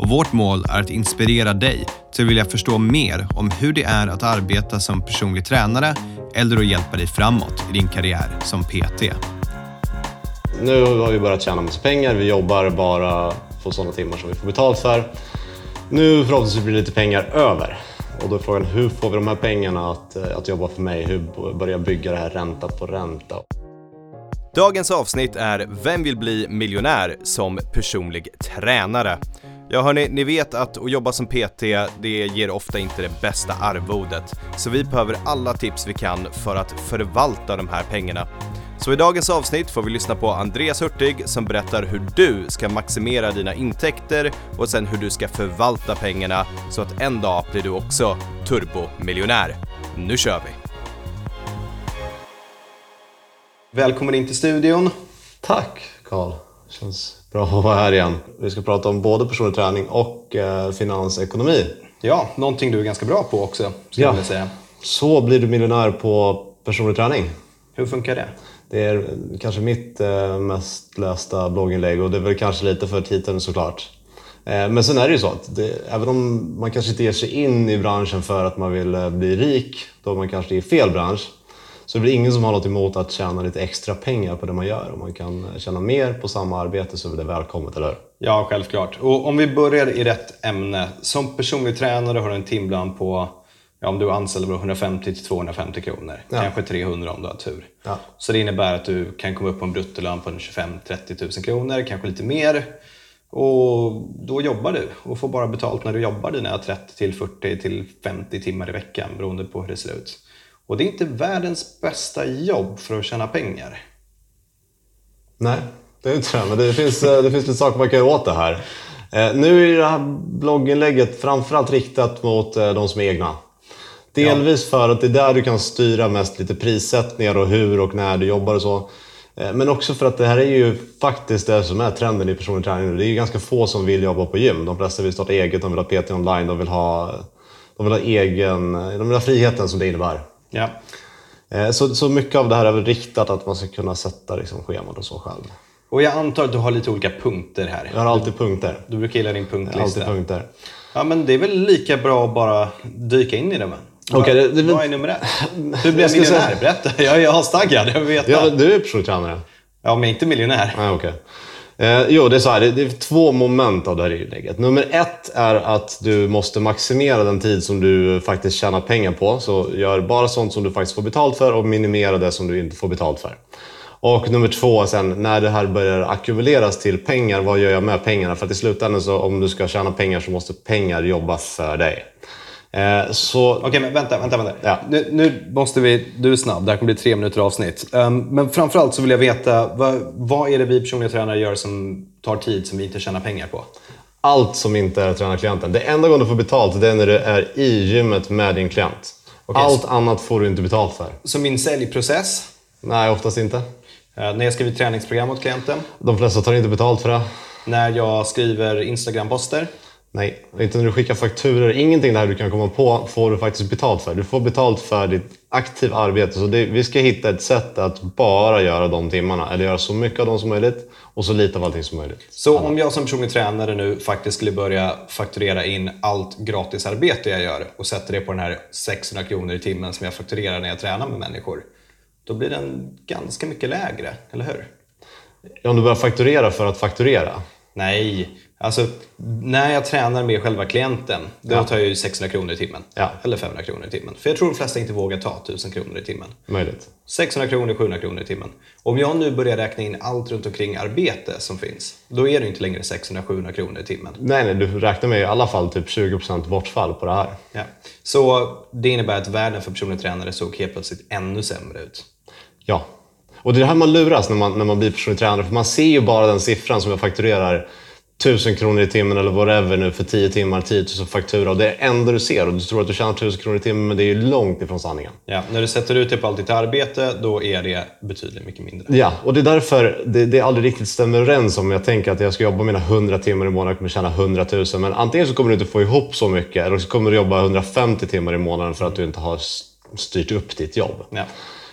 och vårt mål är att inspirera dig till att vilja förstå mer om hur det är att arbeta som personlig tränare eller att hjälpa dig framåt i din karriär som PT. Nu har vi börjat tjäna massa pengar. Vi jobbar bara på sådana timmar som vi får betalt för. Nu förhoppningsvis blir det lite pengar över. Och då är frågan hur får vi de här pengarna att, eh, att jobba för mig? Hur börjar jag bygga det här ränta på ränta? Dagens avsnitt är Vem vill bli miljonär som personlig tränare? Ja hörni, ni vet att att jobba som PT, det ger ofta inte det bästa arvodet. Så vi behöver alla tips vi kan för att förvalta de här pengarna. Så i dagens avsnitt får vi lyssna på Andreas Hurtig som berättar hur du ska maximera dina intäkter och sen hur du ska förvalta pengarna så att en dag blir du också turbomiljonär. Nu kör vi! Välkommen in till studion. Tack Karl. Känns bra att vara här igen. Vi ska prata om både personlig träning och eh, finansekonomi. Ja, någonting du är ganska bra på också, skulle Ja. jag vilja säga. Så blir du miljonär på personlig träning. Hur funkar det? Det är kanske mitt eh, mest lästa blogginlägg och det är väl kanske lite för titeln såklart. Eh, men sen är det ju så att det, även om man kanske inte ger sig in i branschen för att man vill eh, bli rik, då är man kanske i fel bransch, så det är ingen som har något emot att tjäna lite extra pengar på det man gör. Om man kan tjäna mer på samma arbete så är det välkommet, eller? Ja, självklart. Och om vi börjar i rätt ämne. Som personlig tränare har du en timlön på, ja, om du är anställd, 150 till 250 kronor. Ja. Kanske 300 om du har tur. Ja. Så det innebär att du kan komma upp på en bruttolön på en 25-30 000 kronor, kanske lite mer. Och då jobbar du och får bara betalt när du jobbar dina 30 till 40 till 50 timmar i veckan beroende på hur det ser ut. Och det är inte världens bästa jobb för att tjäna pengar. Nej, det är inte det. Men det finns, eh, det finns lite saker man kan göra åt det här. Eh, nu är det här blogginlägget framförallt riktat mot eh, de som är egna. Delvis för att det är där du kan styra mest lite prissättningar och hur och när du jobbar och så. Men också för att det här är ju faktiskt det som är trenden i personlig träning nu. Det är ju ganska få som vill jobba på gym. De flesta vill starta eget, de vill ha PT online, de vill ha, de vill ha egen... De vill ha friheten som det innebär. Ja. Eh, Så, så mycket av det här är väl riktat att man ska kunna sätta liksom, scheman och så själv. Och jag antar att du har lite olika punkter här. Jag har alltid punkter. Du brukar gilla din Jag har punktlista. alltid punkter. Ja, men det är väl lika bra att bara dyka in i det. Men. Okej, det- det Vad är nummer ett? Hur blir jag miljonär? säga- Berätta. Jag är astaggad. Jag vill veta. Ja, Ja, men du är personlig tränare. men jag är inte miljonär. Nej, okej. Eh, jo, det är så här. Det, det är två moment av det här inlägget. Nummer ett är att du måste maximera den tid som du faktiskt tjänar pengar på. Så gör bara sånt som du faktiskt får betalt för och minimera det som du inte får betalt för. Och nummer två, sen, när det här börjar ackumuleras till pengar, vad gör jag med pengarna? För att i slutändan, så, om du ska tjäna pengar så måste pengar jobba för dig. Eh, så Okej, men vänta, vänta, vänta. Ja. Nu, nu måste vi... Du är snabb. Det här kommer bli tre minuter avsnitt. Um, men framförallt så vill jag veta, vad, vad är det vi personliga tränare gör som tar tid som vi inte tjänar pengar på? allt som inte är att träna klienten. Det enda gången du får betalt det är när du är i gymmet med din klient. Okej, Allt annat får du inte betalt för. Så min säljprocess, Nej, oftast inte. eh, när jag skriver träningsprogram åt klienten, De flesta tar inte betalt för det. när jag skriver Instagram-poster, Nej, inte när du skickar fakturor. Ingenting där du kan komma på får du faktiskt betalt för. Du får betalt för ditt aktiva arbete. Så det, vi ska hitta ett sätt att bara göra de timmarna. Eller göra så mycket av dem som möjligt och så lite av allting som möjligt. Så om jag som personlig tränare nu faktiskt skulle börja fakturera in allt gratisarbete jag gör och sätter det på den här 600 kronor i timmen som jag fakturerar när jag tränar med människor. Då blir den ganska mycket lägre, eller hur? Om du börjar fakturera för att fakturera. Nej, alltså när jag tränar med själva klienten, då Ja. tar jag ju 600 kronor i timmen. Ja. Eller 500 kronor i timmen. För jag tror de flesta inte vågar ta 1000 kronor i timmen. Möjligt. 600 kronor, 700 kronor i timmen. Om jag nu börjar räkna in allt runt omkring arbete som finns, då är det inte längre 600-700 kronor i timmen. Nej, nej, du räknar med i alla fall typ 20% bortfall på det här. Ja. Så det innebär att världen för personlig tränare såg helt plötsligt ännu sämre ut. Ja. Och det är här man luras när man, när man blir personlig tränare. För man ser ju bara den siffran som jag fakturerar 1000 kronor i timmen eller whatever nu för 10 timmar, 10 000 faktura och det är det enda du ser och du tror att du tjänar 1000 kronor i timmen men det är ju långt ifrån sanningen. Ja, när du sätter ut det på allt ditt arbete, då är det betydligt mycket mindre. Ja, och det är därför det, det aldrig riktigt stämmer överens om jag tänker att jag ska jobba mina 100 timmar i månaden och kommer tjäna 100 000. Men antingen så kommer du inte få ihop så mycket eller så kommer du jobba 150 timmar i månaden för att du inte har styrt upp ditt jobb. Ja.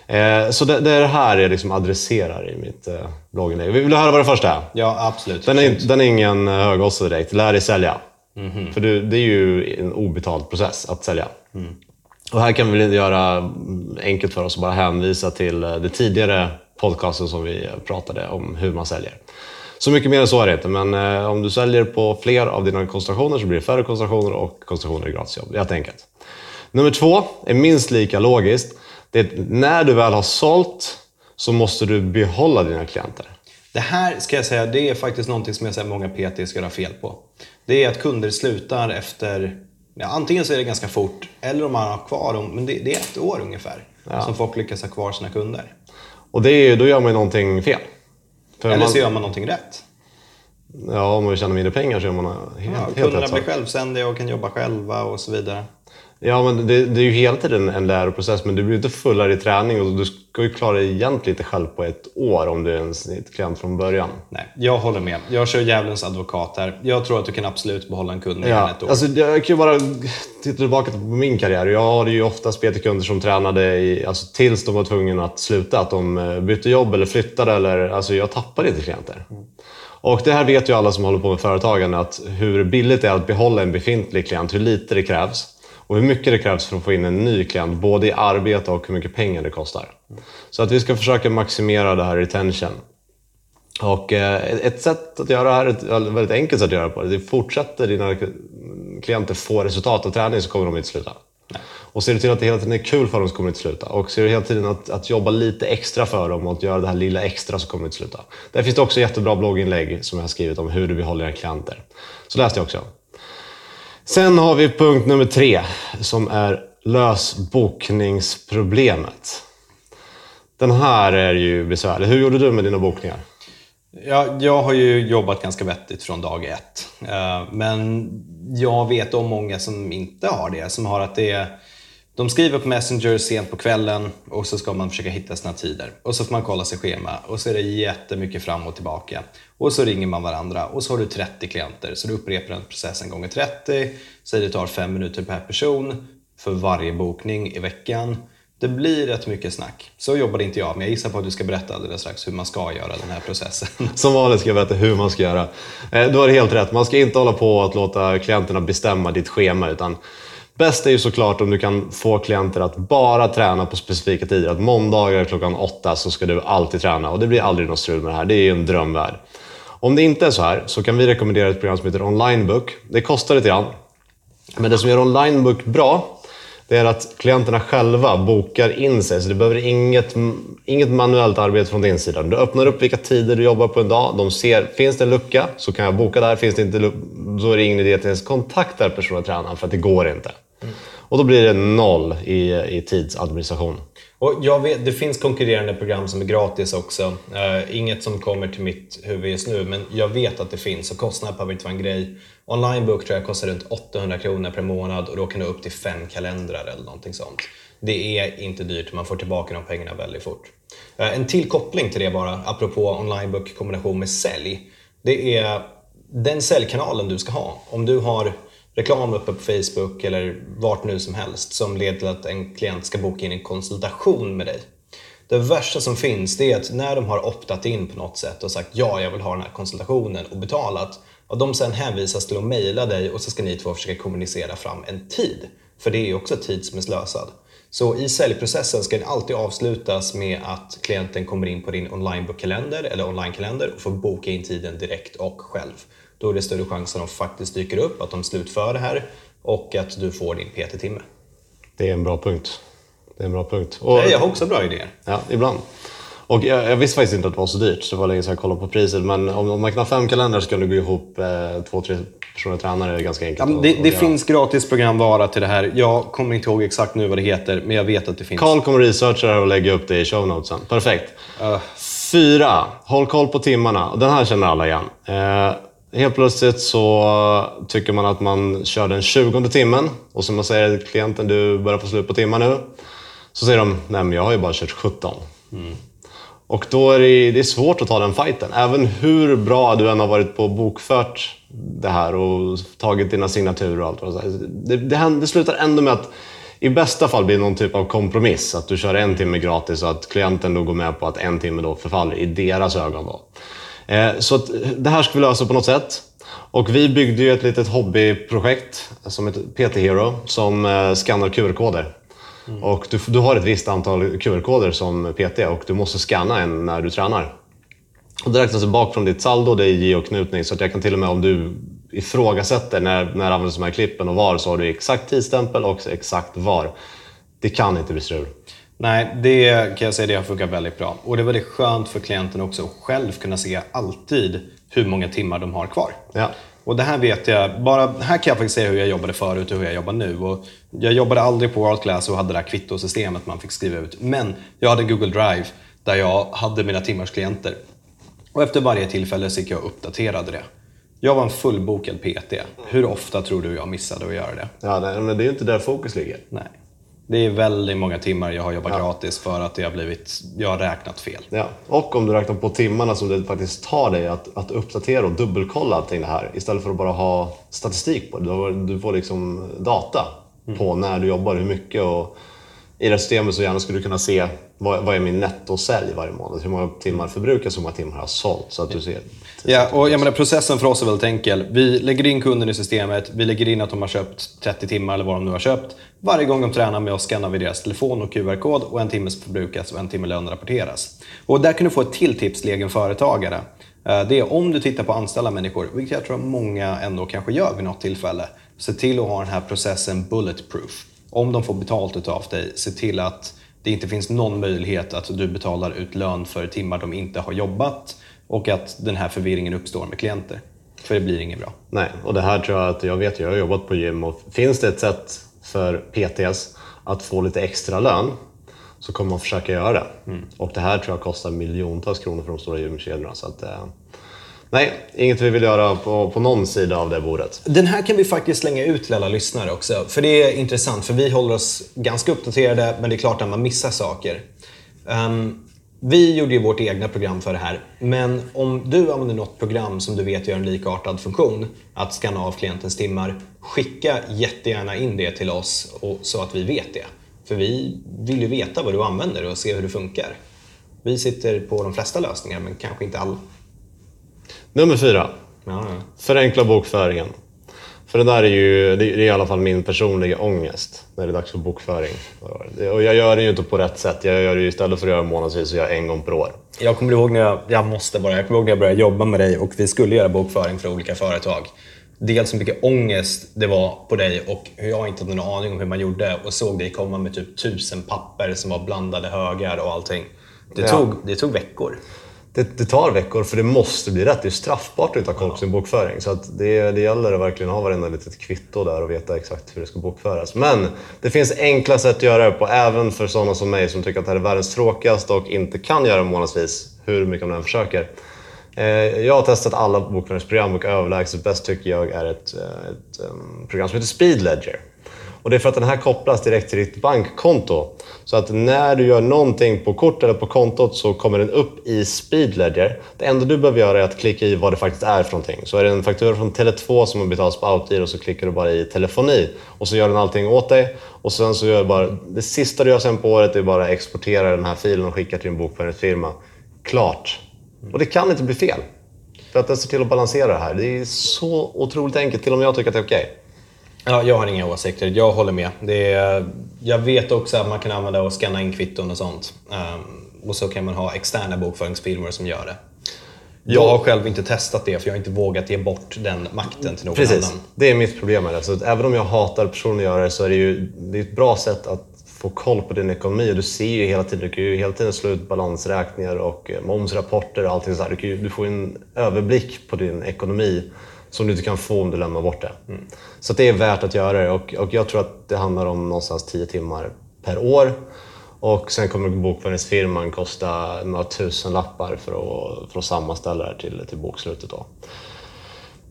Eh, så det, det är det här jag liksom adresserar i mitt eh, blogginlägg. Vill du höra vad det första är? Ja, absolut. Den är, den är ingen eh, högoddsare direkt. Lär dig sälja. För du, det är ju en obetald process att sälja. Och här kan vi göra enkelt för oss och bara hänvisa till det tidigare podcasten som vi pratade om hur man säljer. Så mycket mer än så är det inte, men om du säljer på fler av dina konstellationer så blir det färre konstellationer och konstellationer i gratisjobb. Det är enkelt. Nummer två är minst lika logiskt. Det när du väl har sålt så måste du behålla dina klienter. Det här ska jag säga, det är faktiskt någonting som jag säger många PT ska göra fel på. Det är att kunder slutar efter, ja, antingen så är det ganska fort, eller om man har kvar dem, men det, det är ett år ungefär som folk lyckas ha kvar sina kunder. Och det då gör man ju någonting fel. För Eller man, så gör man någonting rätt. ja, om man vill tjäna mindre pengar så gör man helt, Ja, helt kunderna rätt blir sak. självständiga och kan jobba själva och så vidare. Ja, men det, det är ju hela tiden en läroprocess, men du blir inte fullare i träning och du ska ju klara dig egentligen inte själv på ett år om du är en snittklient från början. Nej, jag håller med. Jag kör djävulens advokat här. Jag tror att du kan absolut behålla en kund mer än Ja, ett år. alltså, jag kan ju bara titta tillbaka på min karriär. Jag hade ju ofta PT-kunder som tränade i, alltså, tills de var tvungna att sluta. Att de eh, bytte jobb eller flyttade. Eller, alltså, jag tappade inte klienter. Och det här vet ju alla som håller på med företagande, att hur billigt det är att behålla en befintlig klient, hur lite det krävs. Och hur mycket det krävs för att få in en ny klient, både i arbete och hur mycket pengar det kostar. Så att vi ska försöka maximera det här retention. Och eh, ett sätt att göra det här, ett väldigt enkelt sätt att göra det på, det är fortsätter dina klienter få resultat av träning så kommer de inte sluta. Och ser du till att det hela tiden är kul för dem så kommer de inte sluta. Och ser du hela tiden att, att jobba lite extra för dem och att göra det här lilla extra så kommer de inte sluta. Där finns det också jättebra blogginlägg som jag har skrivit om hur du behåller dina klienter. Så läste jag också. Sen har vi punkt nummer tre som är lösbokningsproblemet. Den här är ju besvärlig. Hur gjorde du med dina bokningar? Ja, jag har ju jobbat ganska vettigt från dag ett. Eh, men jag vet om många som inte har det. Som har att det är, de skriver på Messenger sent på kvällen och så ska man försöka hitta sina tider. Och så får man kolla sig schema och så är det jättemycket fram och tillbaka. Och så ringer man varandra och så har du 30 klienter. Så du upprepar den processen gånger 30. Säg det tar 5 minuter per person för varje bokning i veckan. Det blir rätt mycket snack. Så jobbade inte jag, men jag gissar på att du ska berätta alldeles strax hur man ska göra den här processen. Som vanligt ska jag berätta hur man ska göra. Eh, du har helt rätt. Man ska inte hålla på att låta klienterna bestämma ditt schema. Utan bäst är ju såklart om du kan få klienter att bara träna på specifika tider. Att måndagar klockan åtta så ska du alltid träna. Och det blir aldrig något strul med det här. Det är ju en drömvärld. Om det inte är så här så kan vi rekommendera ett program som heter Onlinebook. Det kostar lite grann. Men det som gör Onlinebook bra det är att klienterna själva bokar in sig. Så det behöver inget, inget manuellt arbete från din sida. Du öppnar upp vilka tider du jobbar på en dag. De ser, finns det en lucka så kan jag boka där. Finns det inte så är det ingen idé att ens kontakta personen och tränaren för att det går inte. Och då blir det noll i, i tidsadministration. Och jag vet, det finns konkurrerande program som är gratis också. Uh, inget som kommer till mitt huvud just nu, men jag vet att det finns och kostnaden behöver inte vara en grej. Onlinebook tror jag kostar runt 800 kronor per månad och då kan du upp till fem kalendrar eller någonting sånt. Det är inte dyrt, man får tillbaka de pengarna väldigt fort. Uh, en till koppling till det bara, apropå onlinebook i kombination med sälj. Det är den säljkanalen du ska ha. Om du har reklam uppe på Facebook eller vart nu som helst som leder till att en klient ska boka in en konsultation med dig. Det värsta som finns det är att när de har optat in på något sätt och sagt ja, jag vill ha den här konsultationen och betalat och de sen hänvisas till att mejla dig och så ska ni två försöka kommunicera fram en tid. För det är ju också tid som är slösad. Så i säljprocessen ska den alltid avslutas med att klienten kommer in på din onlinebokkalender eller onlinekalender och får boka in tiden direkt och själv. Då är det större chans att de faktiskt dyker upp, att de slutför det här och att du får din PT-timme. Det är en bra punkt. Det är en bra punkt. Och, Nej, Jag har också bra idéer. Ja, ibland. Och jag, jag visste faktiskt inte att det var så dyrt, så det var länge sedan jag kollade på priset. Men om, om man kan ha fem kalendrar så kan du gå ihop eh, två, tre personer tränare. Det är ganska enkelt Ja, att- det att det göra. finns gratis programvara till det här. Jag kommer inte ihåg exakt nu vad det heter, men jag vet att det finns. Carl kommer researcha det här och lägga upp det i show notesen. Perfekt. Uh, Fyra, håll koll på timmarna. Den här känner alla igen. Eh, Helt plötsligt så tycker man att man kör den 20 timmen och så man säger till klienten du börjar få slut på timmar nu. Så säger de, nej men jag har ju bara kört 17. Mm. Och då är det, det är svårt att ta den fighten. Även hur bra du än har varit på bokfört det här och tagit dina signaturer och allt. Och så det, det, det slutar ändå med att i bästa fall blir det någon typ av kompromiss. Att du kör en timme gratis och att klienten då går med på att en timme då förfaller i deras ögon. Då. Eh, så att det här ska vi lösa på något sätt. Och vi byggde ju ett litet hobbyprojekt som heter PT Hero som eh, skannar QR-koder. Mm. Och du, du har ett visst antal QR-koder som PT och du måste scanna en när du tränar. Och det räknas bak från ditt saldo, det är geoknutning. Så att jag kan till och med om du ifrågasätter när, när används de här klippen och var så har du exakt tidsstämpel och exakt var. Det kan inte bli strul. Nej, det kan jag säga det har funkat väldigt bra. Och det är väldigt skönt för klienten också att själv kunna se alltid hur många timmar de har kvar. Ja. Och det här vet jag, bara här kan jag faktiskt säga hur jag jobbade förut och hur jag jobbar nu. Och jag jobbade aldrig på World Class och hade det här kvittosystemet man fick skriva ut. Men jag hade Google Drive där jag hade mina timmars klienter. Och efter varje tillfälle så gick jag och uppdaterade det. Jag var en fullbokad PT. Hur ofta tror du jag missade att göra det? Ja, men det är ju inte där fokus ligger. Nej. Det är väldigt många timmar jag har jobbat ja. gratis för att det har blivit, jag har räknat fel. Ja. Och om du räknar på timmarna som det faktiskt tar dig att, att uppdatera och dubbelkolla allting det här istället för att bara ha statistik på det. Du får liksom data mm. på när du jobbar, hur mycket och i det systemet så gärna skulle du kunna se vad, vad är min nettosälj varje månad? Hur många timmar förbrukas, hur många timmar har jag sålt? Så att du ser Ja, och jag menar, processen för oss är väldigt enkel. Vi lägger in kunden i systemet, vi lägger in att de har köpt 30 timmar eller vad de nu har köpt. Varje gång de tränar med oss skannar vi deras telefon och QR-kod och en timme förbrukas och en timme lön rapporteras. Och där kan du få ett till tips till egen företagare. Eh, det är om du tittar på anställda människor, vilket jag tror att många ändå kanske gör vid något tillfälle. Se till att ha den här processen bulletproof. Om de får betalt av dig, se till att det inte finns någon möjlighet att du betalar ut lön för timmar de inte har jobbat och att den här förvirringen uppstår med klienter. För det blir inget bra. Nej, och det här tror jag att jag vet, jag har jobbat på gym och finns det ett sätt för PTS att få lite extra lön så kommer man försöka göra det. Mm. Och det här tror jag kostar miljontals kronor för de stora gymkedjorna. Så att, eh, nej, inget vi vill göra på, på någon sida av det bordet. Den här kan vi faktiskt slänga ut till alla lyssnare också. För det är intressant, för vi håller oss ganska uppdaterade, men det är klart att man missar saker. Um, vi gjorde ju vårt egna program för det här, men om du använder något program som du vet gör en likartad funktion, att skanna av klientens timmar, skicka jättegärna in det till oss och, så att vi vet det. För vi vill ju veta vad du använder och se hur det funkar. Vi sitter på de flesta lösningar, men kanske inte alla. Nummer fyra. Ja, ja. Förenkla bokföringen. För det där är ju det är i alla fall min personliga ångest när det är dags för bokföring. Och jag gör det ju inte på rätt sätt. Jag gör det ju istället för att göra månadsvis så gör jag en gång per år. Jag kommer ihåg när jag, jag måste bara, jag kommer ihåg när jag började jobba med dig och vi skulle göra bokföring för olika företag. Dels hur mycket ångest det var på dig och hur jag inte hade någon aning om hur man gjorde och såg dig komma med typ tusen papper som var blandade högar och allting. Det, ja. tog, det tog veckor det, det, tar veckor för det måste bli rätt. Det är straffbart att inte ha koll på sin bokföring. Så det, det gäller att verkligen ha varenda litet kvitto där och veta exakt hur det ska bokföras. Men det finns enkla sätt att göra det på, även för sådana som mig som tycker att det här är världens tråkigaste och inte kan göra månadsvis, hur mycket man än försöker. Eh, jag har testat alla bokföringsprogram och överlägset bäst tycker jag är ett, eh, ett, ett program som heter Speed Ledger. Och det är för att den här kopplas direkt till ditt bankkonto. Så att när du gör någonting på kort eller på kontot så kommer den upp i Speedledger. Det enda du behöver göra är att klicka i vad det faktiskt är för någonting. Så är det en faktura från Tele2 som har betalats på Outgiro så klickar du bara i telefoni och så gör den allting åt dig. Och sen så gör bara, det sista du gör sen på året är bara att exportera den här filen och skicka till din bokföringsfirma. Klart! Och det kan inte bli fel. För att den ser till att balansera det här. Det är så otroligt enkelt, till och med jag tycker att det är okej. Okay. Ja, jag har inga åsikter. Jag håller med. Det är, jag vet också att man kan använda och scanna in kvitton och sånt. Um, och så kan man ha externa bokföringsfirmor som gör det. Jag har själv inte testat det för jag har inte vågat ge bort den makten till någon Precis. annan. Det är mitt problem med det. Så även om jag hatar personer gör det så är det ju det är ett bra sätt att få koll på din ekonomi. Du ser ju hela tiden, du kan ju hela tiden slå ut balansräkningar och eh, momsrapporter och allting sådär. Du, du får en överblick på din ekonomi som du inte kan få om du lämnar bort det. Mm. Så det är värt att göra det och, och jag tror att det handlar om någonstans 10 timmar per år. Och sen kommer bokföringsfirman kosta några tusen lappar för att, för att sammanställa det till, till bokslutet. Då.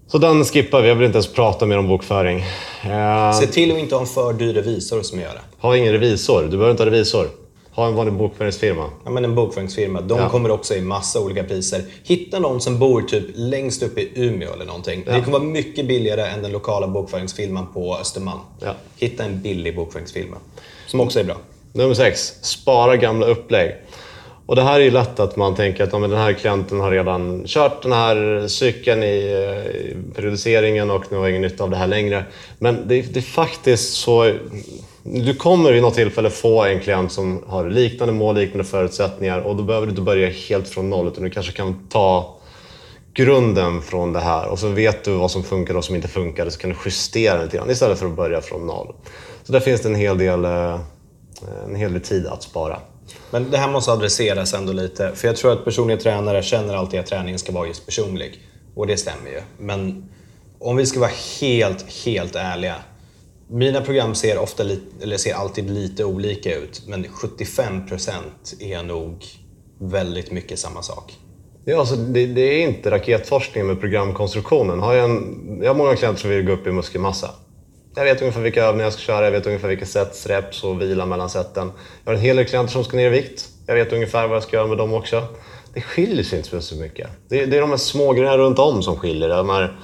Så den skippar vi. Jag vill inte ens prata mer om bokföring. Eh, Se till att inte ha en för dyr revisor som gör det. ha ingen revisor. Du behöver inte ha revisor. Ha en vanlig bokföringsfirma. Ja, men en bokföringsfirma, de Ja. kommer också i massa olika priser. Hitta någon som bor typ längst upp i Umeå eller någonting. Det kommer vara mycket billigare än den lokala bokföringsfirman på Östermalm. Ja. Hitta en billig bokföringsfirma, som också är bra. Nummer sex, spara gamla upplägg. Och det här är ju lätt att man tänker att ja, den här klienten har redan kört den här cykeln i, i periodiseringen och nu har jag ingen nytta av det här längre. Men det, det är faktiskt så... Du kommer vid något tillfälle få en klient som har liknande mål, liknande förutsättningar och då behöver du inte börja helt från noll utan du kanske kan ta grunden från det här och så vet du vad som funkar och vad som inte funkar så kan du justera lite grann istället för att börja från noll. Så där finns det en hel del, eh, en hel del tid att spara. Men det här måste adresseras ändå lite. För jag tror att personliga tränare känner alltid att träningen ska vara just personlig. Och det stämmer ju. Men om vi ska vara helt, helt ärliga. Mina program ser, ofta li- eller ser alltid lite olika ut. Men 75% är nog väldigt mycket samma sak. Ja, alltså det, det är inte raketforskning med programkonstruktionen. Har jag, en, jag har många klienter som vill gå upp i muskelmassa. Jag vet ungefär vilka övningar jag ska köra, jag vet ungefär vilka sets, reps och vila mellan seten. Jag har en hel del klienter som ska ner i vikt. Jag vet ungefär vad jag ska göra med dem också. Det skiljer sig inte så mycket. Det, det är de här små grejerna runt om som skiljer. De här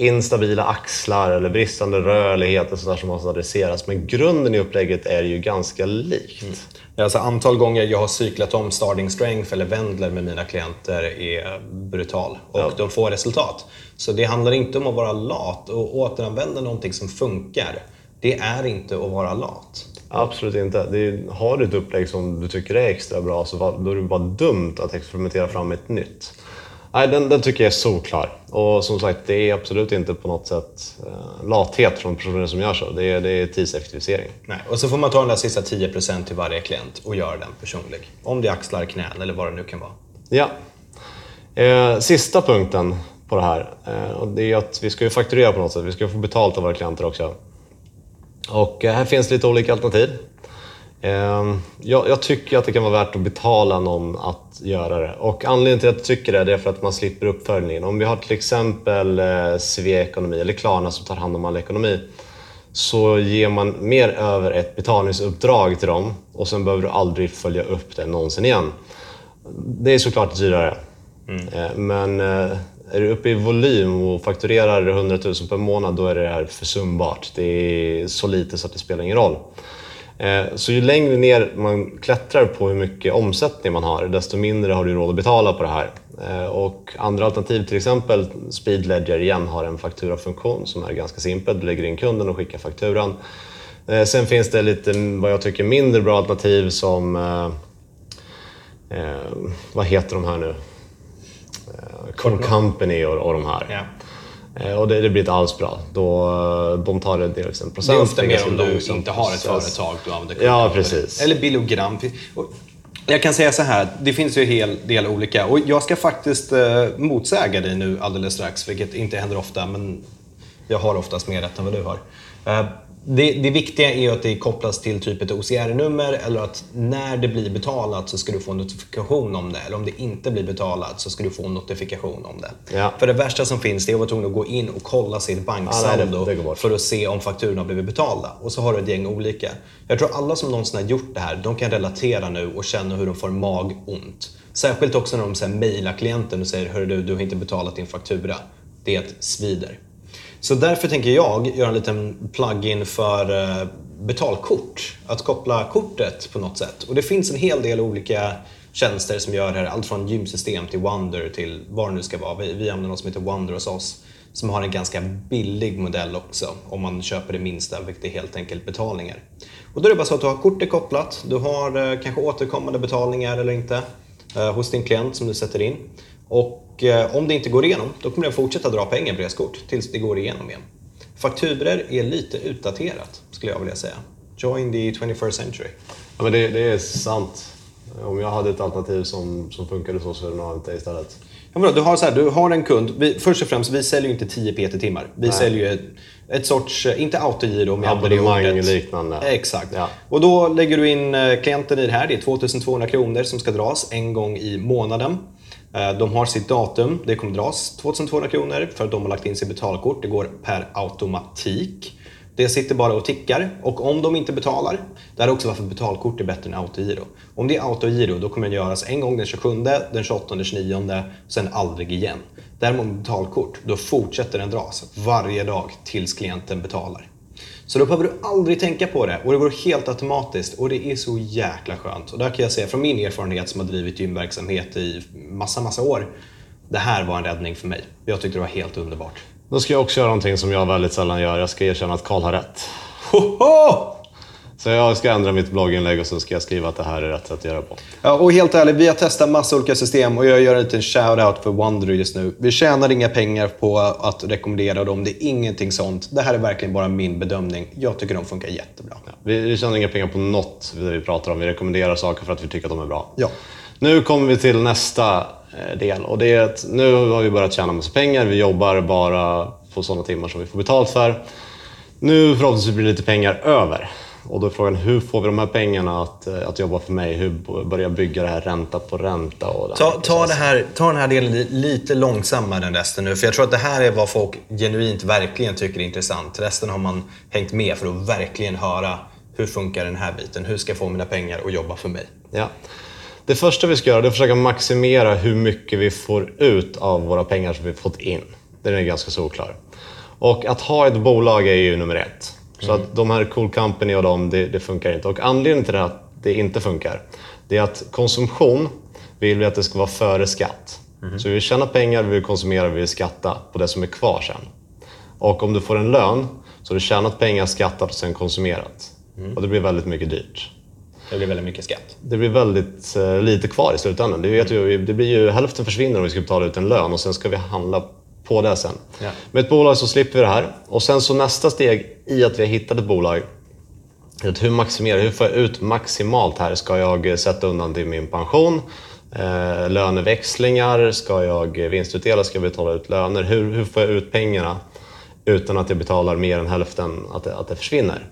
instabila axlar eller bristande rörlighet och sådär som måste adresseras. Men grunden i upplägget är ju ganska likt. Alltså antal gånger jag har cyklat om starting strength eller Wendler med mina klienter är brutal och Ja. de får resultat. Så det handlar inte om att vara lat och återanvända någonting som funkar. Det är inte att vara lat. Absolut inte. Är, har du ett upplägg som du tycker är extra bra så då är det bara dumt att experimentera fram ett nytt. Nej, den, den tycker jag är solklar. Och som sagt, det är absolut inte på något sätt eh, lathet från personer som gör så. Det är, det är tidseffektivisering. Nej. Och så får man ta den där sista 10% till varje klient och göra den personlig. Om det är axlar, knän eller vad det nu kan vara. Ja. Eh, sista punkten på det här. Eh, och det är att vi ska ju fakturera på något sätt. Vi ska få betalt av våra klienter också. Och eh, här finns lite olika alternativ. Eh, jag, jag tycker att det kan vara värt att betala någon att göra det. Och anledningen till att jag tycker det, är för att man slipper uppföljningen. Om vi har till exempel eh, Svea Ekonomi eller Klarna som tar hand om all ekonomi så ger man mer över ett betalningsuppdrag till dem och sen behöver du aldrig följa upp det någonsin igen. Det är såklart dyrare. Eh, Men eh, är du uppe i volym och fakturerar 100 000 per månad, då är det här försumbart. Det är så lite så att det spelar ingen roll. Eh, Så ju längre ner man klättrar på hur mycket omsättning man har, desto mindre har du råd att betala på det här. Eh, Och andra alternativ, till exempel Speed Ledger igen, har en fakturafunktion som är ganska simpel. Du lägger in kunden och skickar fakturan. Eh, Sen finns det lite, vad jag tycker, mindre bra alternativ som... eh, vad heter de här nu? Eh, Company och, och de här. Ja. Eh, och det, det blir inte alls bra. Då, eh, de tar en dels en Det procent. är ofta mer om du inte har ett företag du använder Ja, precis. Eller bilogram. Jag kan säga så här, det finns ju en hel del olika. Och jag ska faktiskt eh, motsäga dig nu alldeles strax, vilket inte händer ofta, men jag har oftast mer rätt än vad du har. Det, det viktiga är att det kopplas till typ ett OCR-nummer eller att när det blir betalat så ska du få en notifikation om det. Eller om det inte blir betalat så ska du få en notifikation om det. Ja. För det värsta som finns det är att vara tvungen att gå in och kolla sitt Ja, nej, banksaldo bort. för att se om fakturorna har blivit betalda. Och så har du ett gäng olika. Jag tror alla som någonsin har gjort det här, de kan relatera nu och känna hur de får magont. Särskilt också när de mejlar klienten och säger Hörru du, du har inte betalat din faktura. Det svider. Så därför tänker jag göra en liten plugin för eh, betalkort. Att koppla kortet på något sätt. Och det finns en hel del olika tjänster som gör det här. Allt från gymsystem till Wonder till vad det nu ska vara. Vi, vi använder något som heter Wonder hos oss. Som har en ganska billig modell också om man köper det minsta, vilket är helt enkelt betalningar. Och då är det bara så att du har kortet kopplat. Du har eh, kanske återkommande betalningar eller inte Eh, hos din klient som du sätter in. Och eh, om det inte går igenom, då kommer den fortsätta dra pengar på kort tills det går igenom igen. Fakturer är lite utdaterat, skulle jag vilja säga. Join the 21st century. Ja, men det, det är sant. Om jag hade ett alternativ som, som funkade så, så hade det nog inte istället. Ja, men du, har så här, du har en kund. Vi, först och främst, vi säljer ju inte 10 PT-timmar. Vi säljer ju ett, ett sorts, eh, inte autogiro, om jag använder det Abonnemang ordet. liknande. Exakt. Ja. Och då lägger du in eh, klienten i det här. Det är 2200 kronor som ska dras en gång i månaden. Eh, De har sitt datum, det kommer dras 2200 kronor för att de har lagt in sitt betalkort. Det går per automatik. Det sitter bara och tickar och om de inte betalar, det här är också varför betalkort är bättre än autogiro. Om det är autogiro då kommer den göras en gång den 27, den 28, den 29, sen aldrig igen. Däremot med betalkort, då fortsätter den dras varje dag tills klienten betalar. Så då behöver du aldrig tänka på det och det går helt automatiskt och det är så jäkla skönt. Och där kan jag säga från min erfarenhet som har drivit gymverksamhet i massa, massa år. Det här var en räddning för mig. Jag tyckte det var helt underbart. Då ska jag också göra någonting som jag väldigt sällan gör. Jag ska erkänna att Karl har rätt. Hoho! Så jag ska ändra mitt blogginlägg och så ska jag skriva att det här är rätt sätt att göra på. Ja, och helt ärligt, vi har testat massa olika system och jag gör en liten shout-out för Wondery just nu. Vi tjänar inga pengar på att rekommendera dem. Det är ingenting sånt. Det här är verkligen bara min bedömning. Jag tycker de funkar jättebra. Vi, vi tjänar inga pengar på något vi pratar om. Vi rekommenderar saker för att vi tycker att de är bra. Ja. Nu kommer vi till nästa eh, del och det är att nu har vi börjat tjäna massa pengar. Vi jobbar bara på sådana timmar som vi får betalt för. Nu förhoppningsvis blir det lite pengar över. Och då är frågan, hur får vi de här pengarna att, eh, att jobba för mig? Hur börjar jag bygga det här ränta på ränta? Och Ta, ta, det här, ta den här delen li- lite långsammare än resten nu. För jag tror att det här är vad folk genuint verkligen tycker är intressant. Resten har man hängt med för att verkligen höra hur funkar den här biten? Hur ska jag få mina pengar att jobba för mig? Ja. Det första vi ska göra det är att försöka maximera hur mycket vi får ut av våra pengar som vi fått in. Den är ganska solklar. Och att ha ett bolag är ju nummer ett. Så att de här Cool Company och de, det, det funkar inte. Och anledningen till det att det inte funkar, det är att konsumtion vill vi att det ska vara före skatt. Så vi vill tjäna pengar, vi vill konsumera, vi vill skatta på det som är kvar sen. Och om du får en lön så har du tjänat pengar, skattat och sen konsumerat. Och det blir väldigt mycket dyrt Det blir väldigt mycket skatt. det blir väldigt eh, lite kvar i slutändan. Det, vet ju, det blir ju, hälften försvinner om vi ska betala ut en lön och sen ska vi handla på det sen. Ja. Med ett bolag så slipper vi det här. Och sen så nästa steg i att vi har hittat ett bolag att hur maximerar, hur får jag ut maximalt här? Ska jag eh, sätta undan till min pension? Eh, löneväxlingar? Ska jag vinstutdela? Ska jag betala ut löner? Hur, hur får jag ut pengarna utan att jag betalar mer än hälften, att det, att det försvinner?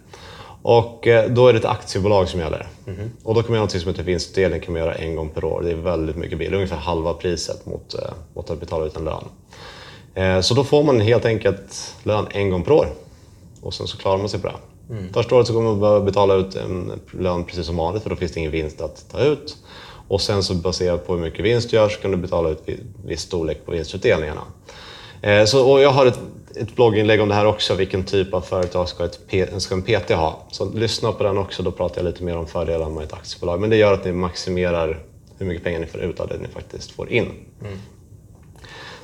Och eh, då är det ett aktiebolag som gäller. Och då kan man göra något som heter vinstutdelning kan man göra en gång per år. Det är väldigt mycket billigare, ungefär halva priset mot, eh, mot att betala ut en lön. Eh, Så då får man helt enkelt lön en gång per år. Och sen så klarar man sig på det. Första året så kommer man behöva betala ut en lön precis som vanligt för då finns det ingen vinst att ta ut. Och sen så baserat på hur mycket vinst du gör så kan du betala ut vi- viss storlek på vinstutdelningarna. Eh, Så, och jag har ett, ett blogginlägg om det här också, vilken typ av företag ska, ett, ska en PT ha? Så lyssna på den också, då pratar jag lite mer om fördelar med ett aktiebolag. Men det gör att ni maximerar hur mycket pengar ni får ut av det ni faktiskt får in.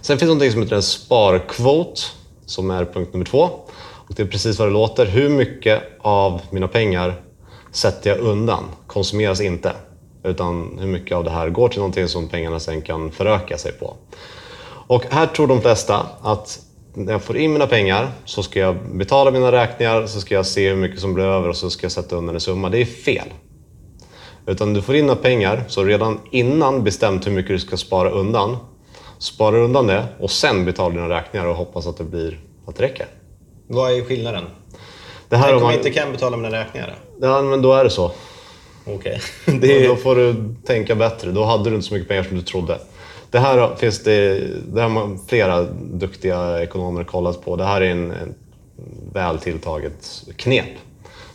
Sen finns det något som heter en sparkvot, som är punkt nummer två. Och det är precis vad det låter. Hur mycket av mina pengar sätter jag undan? Konsumeras inte. Utan hur mycket av det här går till någonting som pengarna sen kan föröka sig på. Och här tror de flesta att när jag får in mina pengar så ska jag betala mina räkningar, så ska jag se hur mycket som blir över och så ska jag sätta undan en summa. Det är fel. Utan du får in dina pengar, så redan innan bestämt hur mycket du ska spara undan, sparar undan det och sen betalar dina räkningar och hoppas att det blir att det räcker. Vad är skillnaden? Det här Tänk om man, jag inte kan betala mina räkningar? ja, men då är det så. Okej. Det... Då får du tänka bättre. Då hade du inte så mycket pengar som du trodde. Det här finns det, det har flera duktiga ekonomer kollat på. Det här är en, en väl tilltaget knep.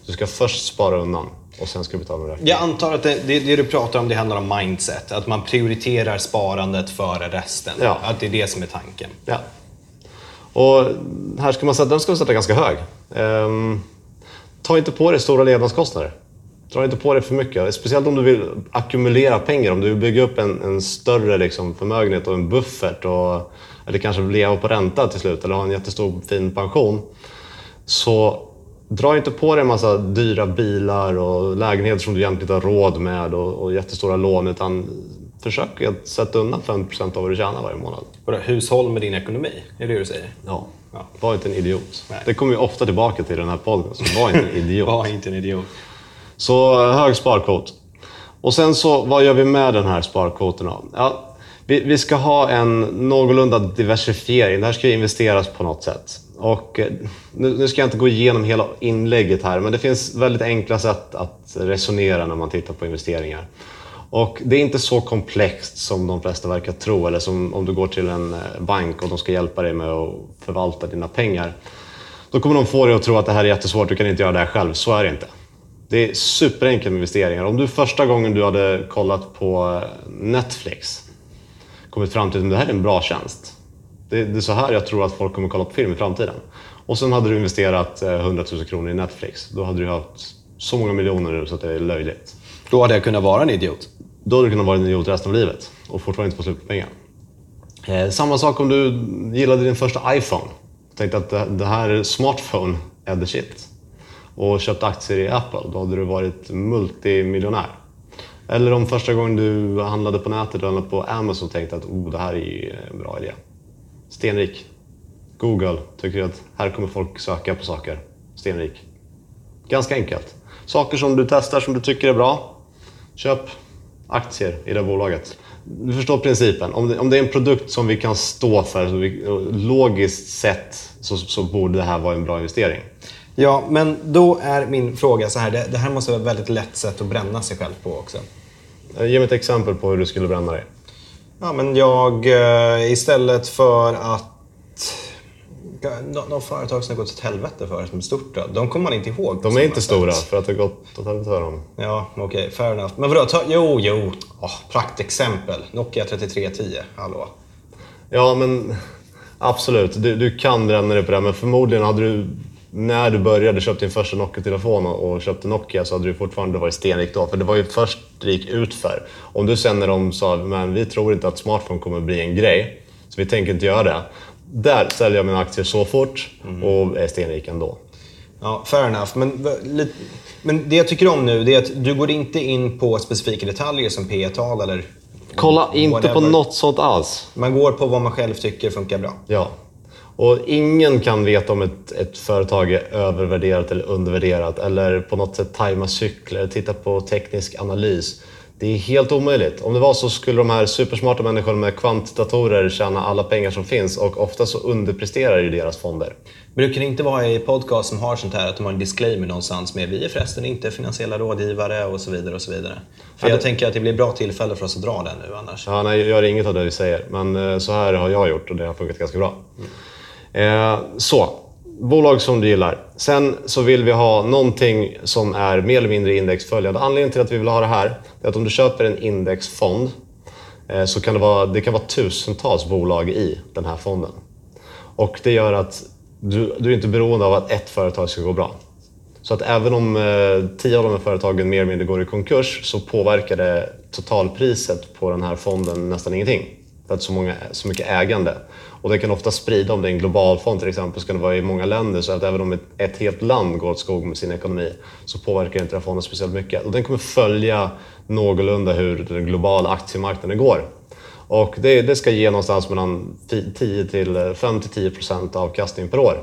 Du ska först spara undan och sen ska du betala med räkningar. Jag antar att det, det, det du pratar om det handlar om mindset. Att man prioriterar sparandet före resten. Ja. Att det är det som är tanken. Ja. Och här ska man sätta, den ska man sätta ganska hög. Ehm, ta inte på dig stora levnadskostnader. Dra inte på dig för mycket. Speciellt om du vill ackumulera pengar. Om du vill bygga upp en, en större liksom, förmögenhet och en buffert. Och, eller kanske leva på ränta till slut. Eller ha en jättestor fin pension. Så dra inte på dig en massa dyra bilar och lägenheter som du egentligen inte har råd med och, och jättestora lån. Utan försök att sätta undan 50% av vad du tjänar varje månad. Vadå, hushåll med din ekonomi? Är det det du säger? Ja. Ja. Var inte en idiot. Nej. Det kommer ju ofta tillbaka till den här podden. Så var inte en idiot. Var inte en idiot. Så hög sparkvot. Och sen så, vad gör vi med den här sparkvoten då? Ja, vi, vi ska ha en någorlunda diversifiering. Det här ska ju investeras på något sätt. Och eh, nu, nu ska jag inte gå igenom hela inlägget här, men det finns väldigt enkla sätt att resonera när man tittar på investeringar. Och det är inte så komplext som de flesta verkar tro, eller som om du går till en eh, bank och de ska hjälpa dig med att förvalta dina pengar. Då kommer de få dig att tro att det här är jättesvårt, du kan inte göra det här själv. Så är det inte. Det är superenkelt med investeringar. Om du första gången du hade kollat på eh, Netflix kommit fram till att det här är en bra tjänst. Det, är så här jag tror att folk kommer kolla på film i framtiden. Och sen hade du investerat 100 000 kronor i Netflix. Då hade du haft så många miljoner nu så att det är löjligt. Då hade jag kunnat vara en idiot. Då hade du kunnat vara en idiot resten av livet och fortfarande inte få slut på pengar. Eh, samma sak om du gillade din första iPhone. Tänkte att det, det här smartphone är the shit. Och köpt aktier i Apple. Då hade du varit multimiljonär. Eller om första gången du handlade på nätet eller på Amazon och tänkte att oh, det här är en bra idé. Stenrik. Google tycker att här kommer folk söka på saker. Stenrik. Ganska enkelt. Saker som du testar som du tycker är bra. Köp aktier i det bolaget. Du förstår principen. Om det, om det är en produkt som vi kan stå för, så vi, logiskt sett, så, så borde det här vara en bra investering. Ja, men då är min fråga så här. Det, det här måste vara ett väldigt lätt sätt att bränna sig själv på också. Eh, Ge mig ett exempel på hur du skulle bränna dig. Ja, men jag eh, istället för att... Något företag som har gått åt helvete för som är stort då, de kommer man inte ihåg. De är inte stora sätt. för att det har gått åt helvete för dem. Ja, okej. fair enough. Men vadå? Ta, jo, jo. Oh, praktexempel. Nokia 3310. Hallå. Ja, men absolut. Du, du kan bränna dig på det, men förmodligen hade du när du började köpte din första Nokia-telefon och, köpte Nokia så hade du fortfarande varit stenrik då. För det var ju först det gick ut för. Om du sen när de sa men vi tror inte att smartphone kommer bli en grej, så vi tänker inte göra det. Där säljer jag mina aktier så fort och är stenrik ändå. Ja, fair enough. Men, men det jag tycker om nu det är att du går inte in på specifika detaljer som P tal eller Kolla inte på något sånt alls. Man går på vad man själv tycker funkar bra. Ja. Och ingen kan veta om ett, ett företag är övervärderat eller undervärderat eller på något sätt tajma cykler, titta på teknisk analys. Det är helt omöjligt. Om det var så skulle de här supersmarta människorna med kvantdatorer tjäna alla pengar som finns och ofta så underpresterar ju deras fonder. Brukar det inte vara i podcast som har sånt här att de har en disclaimer någonstans med vi är förresten inte finansiella rådgivare och så vidare och så vidare. För Ja, jag det- tänker att det blir bra tillfälle för oss att dra den nu annars. Ja, nej, jag gör inget av det vi säger, men eh, så här har jag gjort och det har funkat ganska bra. Eh, Eh, så, bolag som du gillar. Sen så vill vi ha någonting som är mer eller mindre indexföljande. Anledningen till att vi vill ha det här är att om du köper en indexfond eh, så kan det vara, det kan vara tusentals bolag i den här fonden. Och det gör att du, du är inte beroende av att ett företag ska gå bra. Så att även om eh, tio av de här företagen mer eller mindre går i konkurs så påverkar det totalpriset på den här fonden nästan ingenting. För att så, många, så mycket ägande. Och det kan ofta sprida, om det är en global fond till exempel, så kan det vara i många länder. Så att även om ett, ett helt land går åt skog med sin ekonomi så påverkar inte den fonden speciellt mycket. Och den kommer följa någorlunda hur den globala aktiemarknaden går. Och det, det ska ge någonstans mellan 10 till 5-10 procent avkastning per år.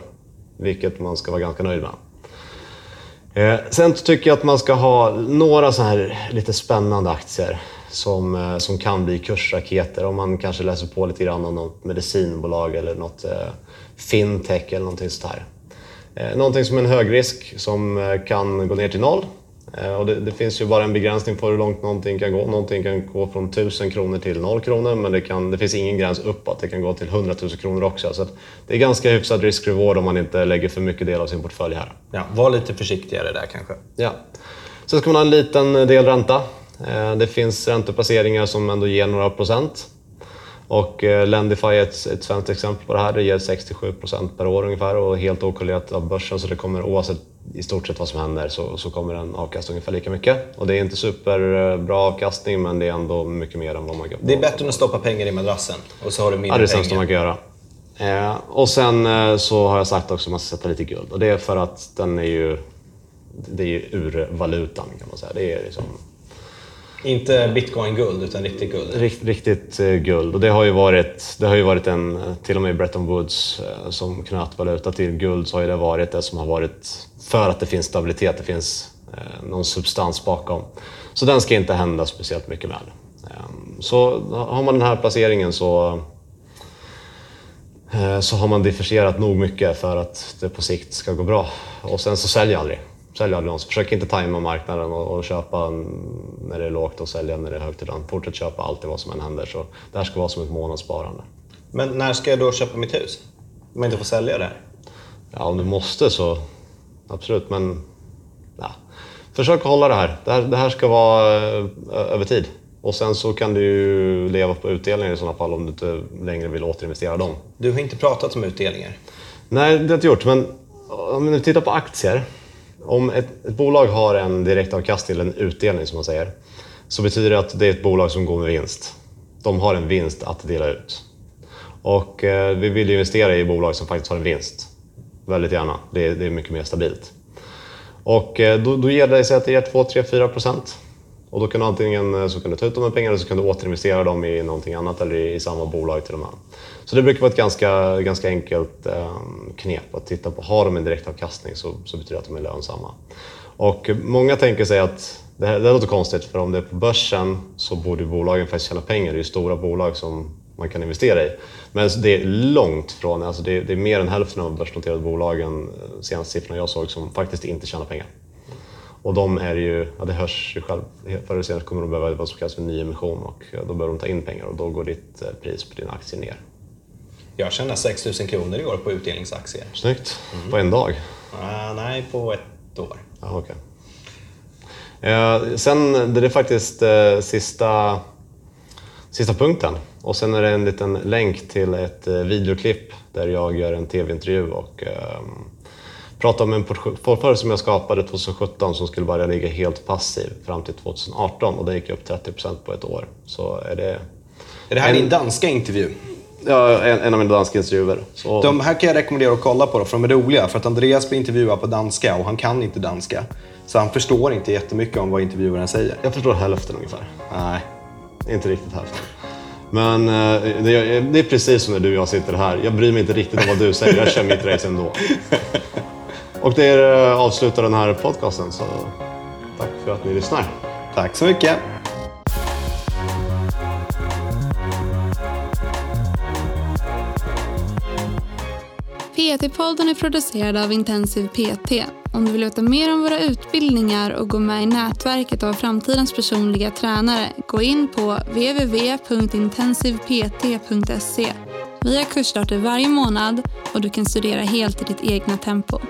Vilket man ska vara ganska nöjd med. Eh, sen tycker jag att man ska ha några så här lite spännande aktier som, eh, som kan bli kursraketer. Om man kanske läser på lite grann om något medicinbolag eller något eh, fintech eller någonting sånt här. Eh, någonting som är en högrisk som kan gå ner till noll. Och det, det finns ju bara en begränsning på hur långt någonting kan gå. Någonting kan gå från 1000 kronor till 0 kronor men det, kan, det finns ingen gräns uppåt. Det kan gå till 100 000 kronor också. Så det är ganska hyfsad risk-reward om man inte lägger för mycket del av sin portfölj här. Ja, var lite försiktigare där kanske. Ja. Sen ska man ha en liten del ränta. Eh, Det finns ränteplaceringar som ändå ger några procent. Och eh, Lendify är ett, ett svenskt exempel på det här. Det ger 67 procent per år ungefär och helt okorrelerat av börsen. Så det kommer oavsett i stort sett vad som händer så, så kommer den avkasta ungefär lika mycket. Och det är inte superbra avkastning men det är ändå mycket mer än vad man kan Det är bättre än att stoppa pengar i madrassen och så har du Ja, mindre det är det sämsta pengar. man kan göra. Eh, och sen eh, så har jag sagt också att man ska sätta lite guld. Och det är för att den är ju, det är ju ur valutan kan man säga. Det är liksom inte bitcoin-guld utan riktigt guld. rikt, riktigt eh, guld. Och det har ju varit, det har ju varit en, eh, till och med Bretton Woods eh, som knöt valuta till guld så har ju det varit det som har varit för att det finns stabilitet, det finns eh, någon substans bakom. Så den ska inte hända speciellt mycket med. Ehm, så har man den här placeringen så eh, så har man differentierat nog mycket för att det på sikt ska gå bra. Och sen så säljer jag aldrig. Sälj aldrig någonstans. Försök inte tajma marknaden och, och köpa när det är lågt och sälja när det är högt. Utan fortsätt köpa alltid vad som än händer. Så det här ska vara som ett månadssparande. Men när ska jag då köpa mitt hus? Om jag inte får sälja det här? Ja, om du måste så absolut. Men ja. försök hålla det här. Det här, det här ska vara över tid. Och sen så kan du leva på utdelningar i sådana fall om du inte längre vill återinvestera dem. Du har inte pratat om utdelningar. Nej, det har jag inte gjort. Men om vi tittar på aktier. Om ett, ett bolag har en direktavkastning, eller en utdelning som man säger, så betyder det att det är ett bolag som går med vinst. De har en vinst att dela ut. Och eh, vi vill investera i bolag som faktiskt har en vinst. Väldigt gärna. Det är, det är mycket mer stabilt. Och eh, då, då ger det sig att det ger 2, 3, 4 procent. Och då kan du antingen eh, så kan du ta ut de här pengarna eller så kan du återinvestera dem i någonting annat eller i, i samma bolag till och med. Så det brukar vara ett ganska, ganska enkelt eh, knep att titta på. Har de en direktavkastning så, så betyder det att de är lönsamma. Och många tänker sig att det, här, det låter konstigt för om det är på börsen så borde bolagen faktiskt tjäna pengar. Det är ju stora bolag som man kan investera i. Men det är långt från, alltså det, är, det är mer än hälften av börsnoterade bolagen, eh, senaste siffrorna jag såg, som faktiskt inte tjänar pengar. Och de är ju, ja det hörs ju själv, förr eller senare kommer de behöva vad som kallas för nyemission och då behöver de ta in pengar och då går ditt eh, pris på dina aktier ner. Jag tjänar 6 000 kronor i år på utdelningsaktier. Snyggt! Mm. På en dag? Uh, nej, på ett år. Ja, okay. Eh, sen, det är faktiskt eh, sista, sista punkten. Och sen är det en liten länk till ett eh, videoklipp där jag gör en tv-intervju och eh, pratar om en portfölj som jag skapade 2017 som skulle börja ligga helt passiv fram till 2018 och det gick upp 30% på ett år. Så är det... Är det här en, din danska intervju? Ja, en, en av mina danska intervjuer. Så... De här kan jag rekommendera att kolla på, då, för de är roliga. För att Andreas blir intervjuad på danska och han kan inte danska. Så han förstår inte jättemycket om vad intervjuaren säger. Jag förstår hälften ungefär. Nej. Inte riktigt hälften. Men eh, det är, det är precis som när du och jag sitter här. Jag bryr mig inte riktigt om vad du säger, jag kör mitt race ändå. Och det eh, avslutar den här podcasten, så tack för att ni lyssnar. Tack så mycket. PT-podden är producerad av Intensiv PT. Om du vill veta mer om våra utbildningar och gå med i nätverket av framtidens personliga tränare, gå in på www.intensivpt.se. Vi har kursstarter varje månad och du kan studera helt i ditt egna tempo.